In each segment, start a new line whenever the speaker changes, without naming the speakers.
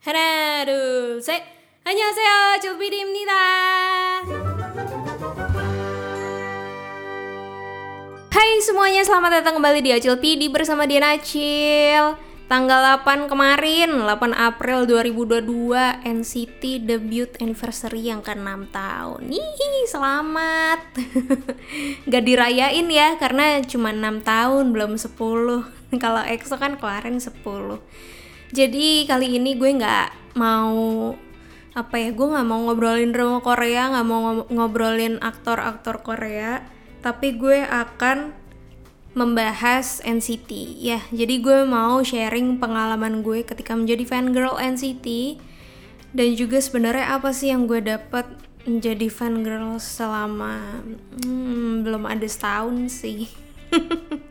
하나, 둘, 셋. 안녕하세요. 조비리입니다. Hai semuanya, selamat datang kembali di Acil PD bersama Diana Acil. Tanggal 8 kemarin, 8 April 2022, NCT debut anniversary yang ke-6 tahun. Hihi, selamat. Gak dirayain ya, karena cuma 6 tahun, belum 10. Kalau EXO kan kemarin 10 jadi kali ini gue nggak mau apa ya gue nggak mau ngobrolin drama Korea nggak mau ngobrolin aktor-aktor Korea tapi gue akan membahas NCT ya jadi gue mau sharing pengalaman gue ketika menjadi fan girl NCT dan juga sebenarnya apa sih yang gue dapat menjadi fan girl selama hmm, belum ada setahun sih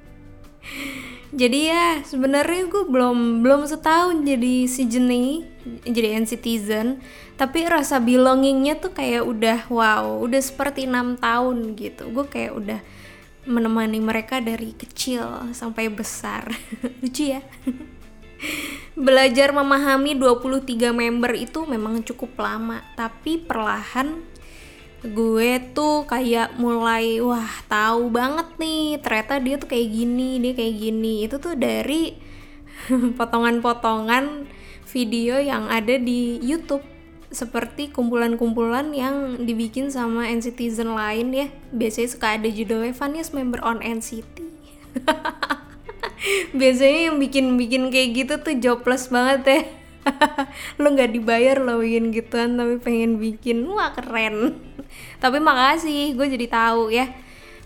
jadi ya sebenarnya gue belum belum setahun jadi si Jenny jadi citizen tapi rasa belongingnya tuh kayak udah wow udah seperti enam tahun gitu. Gue kayak udah menemani mereka dari kecil sampai besar. Lucu ya. Belajar memahami 23 member itu memang cukup lama. Tapi perlahan gue tuh kayak mulai wah tahu banget nih ternyata dia tuh kayak gini dia kayak gini. Itu tuh dari potongan-potongan video yang ada di YouTube. Seperti kumpulan-kumpulan yang dibikin sama NCTzen lain ya. Biasanya suka ada judulnya Funniest Member on NCT biasanya yang bikin-bikin kayak gitu tuh jobless banget ya. Lo nggak dibayar lo bikin gituan tapi pengen bikin. Wah keren tapi makasih gue jadi tahu ya.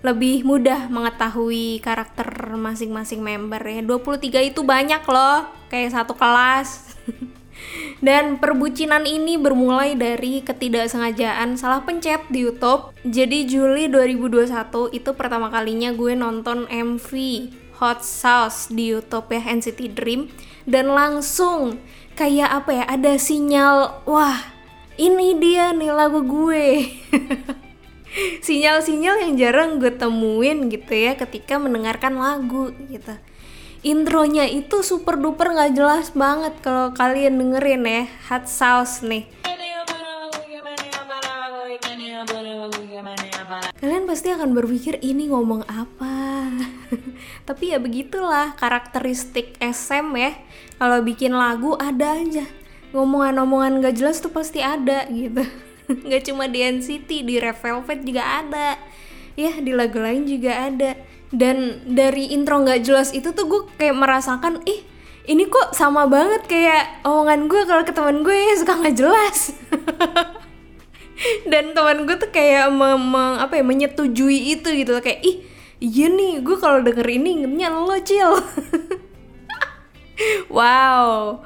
Lebih mudah mengetahui karakter masing-masing member ya. 23 itu banyak loh kayak satu kelas. Dan perbucinan ini bermulai dari ketidaksengajaan salah pencet di YouTube. Jadi Juli 2021 itu pertama kalinya gue nonton MV Hot Sauce di YouTube ya NCT Dream. Dan langsung kayak apa ya ada sinyal wah ini dia nih lagu gue. Sinyal-sinyal yang jarang gue temuin gitu ya ketika mendengarkan lagu gitu. Intronya itu super duper nggak jelas banget kalau kalian dengerin ya. Hot sauce nih. Kalian pasti akan berpikir ini ngomong apa? Tapi ya begitulah karakteristik SM ya. Kalau bikin lagu ada aja ngomongan-ngomongan gak jelas tuh pasti ada gitu. Nggak cuma di NCT di Red Velvet juga ada. Ya di lagu lain juga ada. Dan dari intro nggak jelas itu tuh gue kayak merasakan ih ini kok sama banget kayak omongan gue kalau ke teman gue suka nggak jelas. Dan teman gue tuh kayak memang apa ya menyetujui itu gitu kayak ih iya nih gue kalau denger ini ingetnya lo cil wow.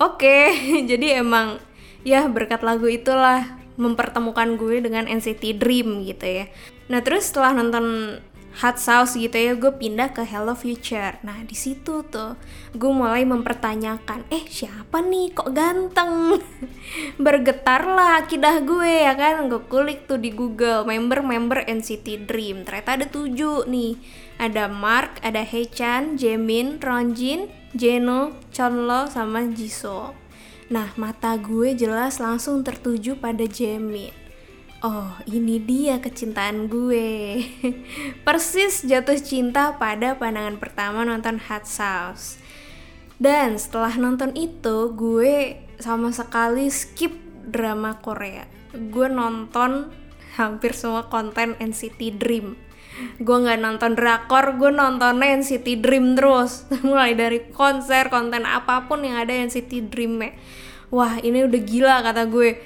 Oke okay. jadi emang ya berkat lagu itulah mempertemukan gue dengan NCT Dream gitu ya. Nah terus setelah nonton hot sauce gitu ya gue pindah ke Hello Future. Nah di situ tuh gue mulai mempertanyakan eh siapa nih? Kok ganteng? Bergetarlah akidah gue ya kan? Gue kulik tuh di Google member-member NCT Dream. Ternyata ada tujuh nih. Ada Mark ada Haechan Jaemin Ronjin Jeno Chonlo sama Jisoo nah mata gue jelas langsung tertuju pada Jaemin Oh, ini dia kecintaan gue. Persis jatuh cinta pada pandangan pertama nonton Hot Sauce. Dan setelah nonton itu, gue sama sekali skip drama Korea. Gue nonton hampir semua konten NCT Dream. Gue nggak nonton drakor, gue nonton NCT Dream terus. Mulai dari konser, konten apa pun yang ada NCT Dream -nya. Wah, ini udah gila kata gue.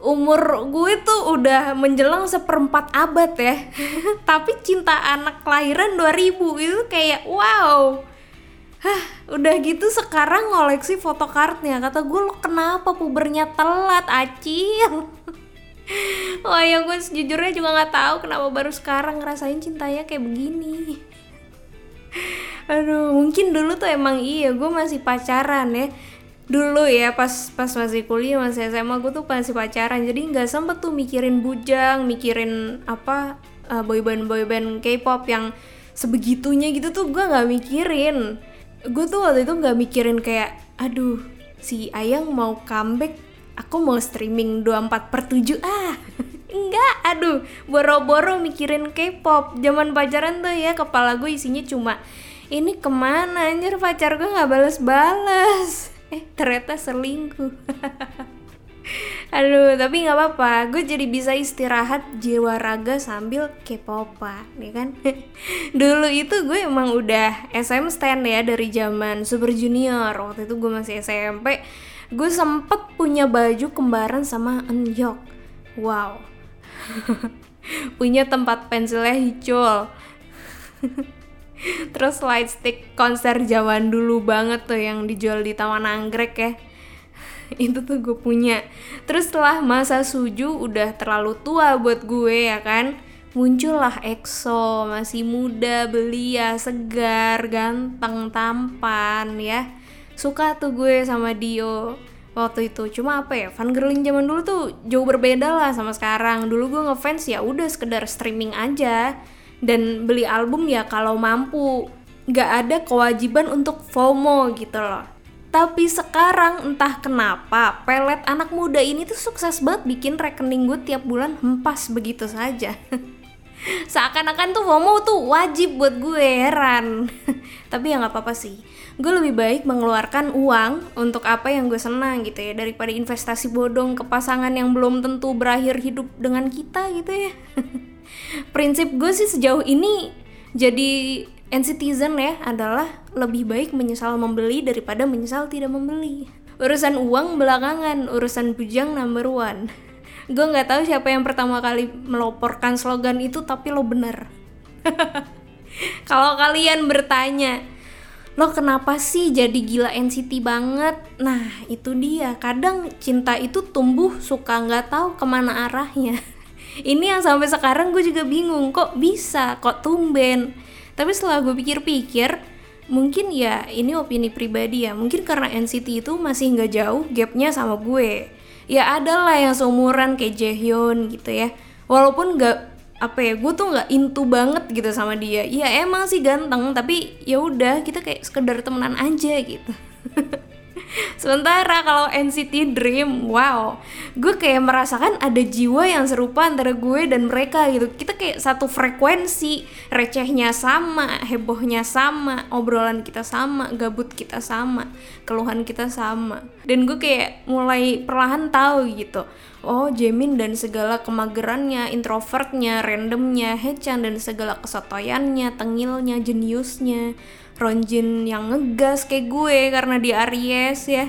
Umur gue tuh udah menjelang seperempat abad ya. Tapi cinta anak kelahiran 2000 itu kayak wow. Hah, udah gitu sekarang ngoleksi fotokartnya kata gue lo kenapa pubernya telat acil Wah ya gue sejujurnya juga nggak tahu kenapa baru sekarang ngerasain cintanya kayak begini. Aduh mungkin dulu tuh emang iya gue masih pacaran ya. Dulu ya pas pas masih kuliah masih SMA gue tuh masih pacaran. Jadi nggak sempet tuh mikirin bujang mikirin apa uh, boyband boyband K-pop yang sebegitunya gitu tuh gue nggak mikirin. Gue tuh waktu itu nggak mikirin kayak aduh si Ayang mau comeback aku mau streaming 24 per 7 ah enggak. Aduh boro-boro mikirin K-pop. Zaman pacaran tuh ya kepala gue isinya cuma ini ke mana anjir? Pacar gue nggak balas-balas eh ternyata selingkuh Aduh, tapi nggak apa-apa. Gue jadi bisa istirahat jiwa raga sambil K-popan, ya kan? Dulu itu gue emang udah SM stand ya dari zaman Super Junior. Waktu itu gue masih SMP. Gue sempet punya baju kembaran sama Eunhyuk. Wow. punya tempat pensilnya hijau. Terus light stick konser zaman dulu banget tuh yang dijual di Taman Anggrek ya. Itu tuh gue punya. Terus setelah masa suju udah terlalu tua buat gue ya kan. Muncullah EXO, masih muda, belia, segar, ganteng, tampan ya. Suka tuh gue sama Dio waktu itu cuma apa ya fan girling zaman dulu tuh jauh berbeda lah sama sekarang dulu gue ngefans ya udah sekedar streaming aja dan beli album ya kalau mampu nggak ada kewajiban untuk FOMO gitu loh tapi sekarang entah kenapa pelet anak muda ini tuh sukses banget bikin rekening gue tiap bulan hempas begitu saja. Seakan-akan tuh FOMO tuh wajib buat gue heran. Tapi ya nggak apa-apa sih. Gue lebih baik mengeluarkan uang untuk apa yang gue senang gitu ya daripada investasi bodong ke pasangan yang belum tentu berakhir hidup dengan kita gitu ya. Prinsip gue sih sejauh ini jadi citizen ya adalah lebih baik menyesal membeli daripada menyesal tidak membeli. Urusan uang belakangan, urusan bujang number one. Gue nggak tahu siapa yang pertama kali meloporkan slogan itu, tapi lo bener. Kalau kalian bertanya, lo kenapa sih jadi gila NCT banget? Nah itu dia, kadang cinta itu tumbuh suka nggak tahu ke mana arahnya ini yang sampai sekarang gue juga bingung kok bisa kok tumben tapi setelah gue pikir-pikir mungkin ya ini opini pribadi ya mungkin karena NCT itu masih nggak jauh gapnya sama gue. Ya ada lah yang seumuran kayak Jaehyun gitu ya. Walaupun nggak apa ya gue tuh nggak intu banget gitu sama dia. Ya emang sih ganteng tapi ya udah kita kayak sekedar temenan aja gitu Sementara kalau NCT Dream, wow, gue kayak merasakan ada jiwa yang serupa antara gue dan mereka gitu. Kita kayak satu frekuensi, recehnya sama, hebohnya sama, obrolan kita sama, gabut kita sama, keluhan kita sama. Dan gue kayak mulai perlahan tahu gitu. Oh, Jamin dan segala kemagerannya, introvertnya, randomnya, Hechan dan segala kesotoyannya, tengilnya, jeniusnya, Ronjin yang ngegas kayak gue karena di Aries ya.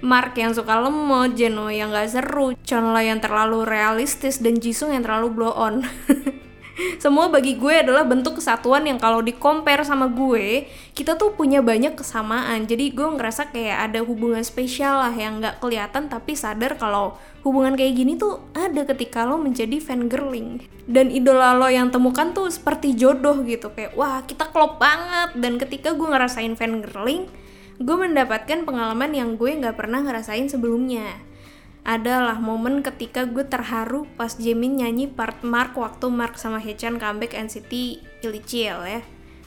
Mark yang suka lemot, Jeno yang gak seru, Chonla yang terlalu realistis, dan Jisung yang terlalu blow on semua bagi gue adalah bentuk kesatuan yang kalau di compare sama gue kita tuh punya banyak kesamaan. Jadi gue ngerasa kayak ada hubungan spesial lah yang nggak kelihatan tapi sadar kalau hubungan kayak gini tuh ada ketika lo menjadi fan girling. Dan idola lo yang temukan tuh seperti jodoh gitu kayak wah kita klop banget. Dan ketika gue ngerasain fan girling gue mendapatkan pengalaman yang gue nggak pernah ngerasain sebelumnya adalah momen ketika gue terharu pas Jimin nyanyi part Mark waktu Mark sama Hechan comeback NCT Illichil ya.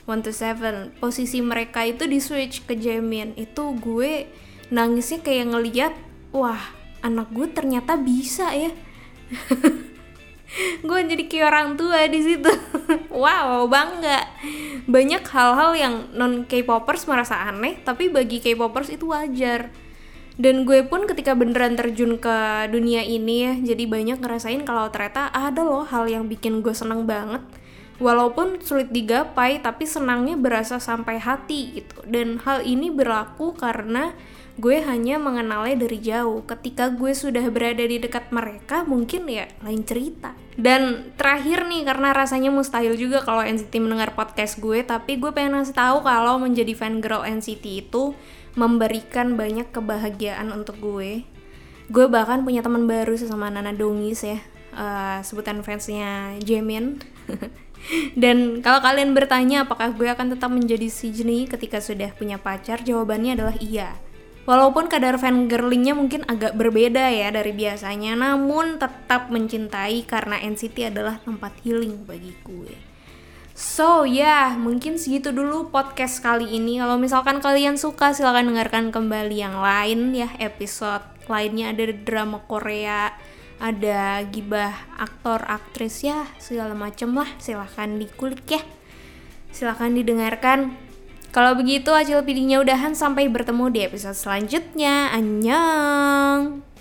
One to Seven. Posisi mereka itu di switch ke Jimin itu gue nangisnya kayak ngeliat wah anak gue ternyata bisa ya. Gue jadi kayak orang tua di situ. Wow bangga. Banyak hal-hal yang non K-popers merasa aneh tapi bagi K-popers itu wajar dan gue pun ketika beneran terjun ke dunia ini ya jadi banyak ngerasain kalau ternyata ada loh hal yang bikin gue seneng banget. Walaupun sulit digapai tapi senangnya berasa sampai hati gitu. Dan hal ini berlaku karena gue hanya mengenalnya dari jauh. Ketika gue sudah berada di dekat mereka mungkin ya lain cerita. Dan terakhir nih karena rasanya mustahil juga kalau NCT mendengar podcast gue tapi gue pengen ngasih tahu kalau menjadi fan girl NCT itu memberikan banyak kebahagiaan untuk gue. Gue bahkan punya teman baru sesama Nana Dongis ya uh, sebutan fansnya Jamin dan kalau kalian bertanya apakah gue akan tetap menjadi si Jenny ketika sudah punya pacar jawabannya adalah iya. Walaupun kadar fan girlingnya mungkin agak berbeda ya dari biasanya, namun tetap mencintai karena NCT adalah tempat healing bagi gue. So ya, yeah, mungkin segitu dulu podcast kali ini. Kalau misalkan kalian suka, silahkan dengarkan kembali yang lain ya episode lainnya ada drama Korea, ada gibah aktor aktris ya segala macem lah. Silahkan dikulik ya. Silahkan didengarkan. Kalau begitu Acil pilihnya udahan sampai bertemu di episode selanjutnya. Annyeong!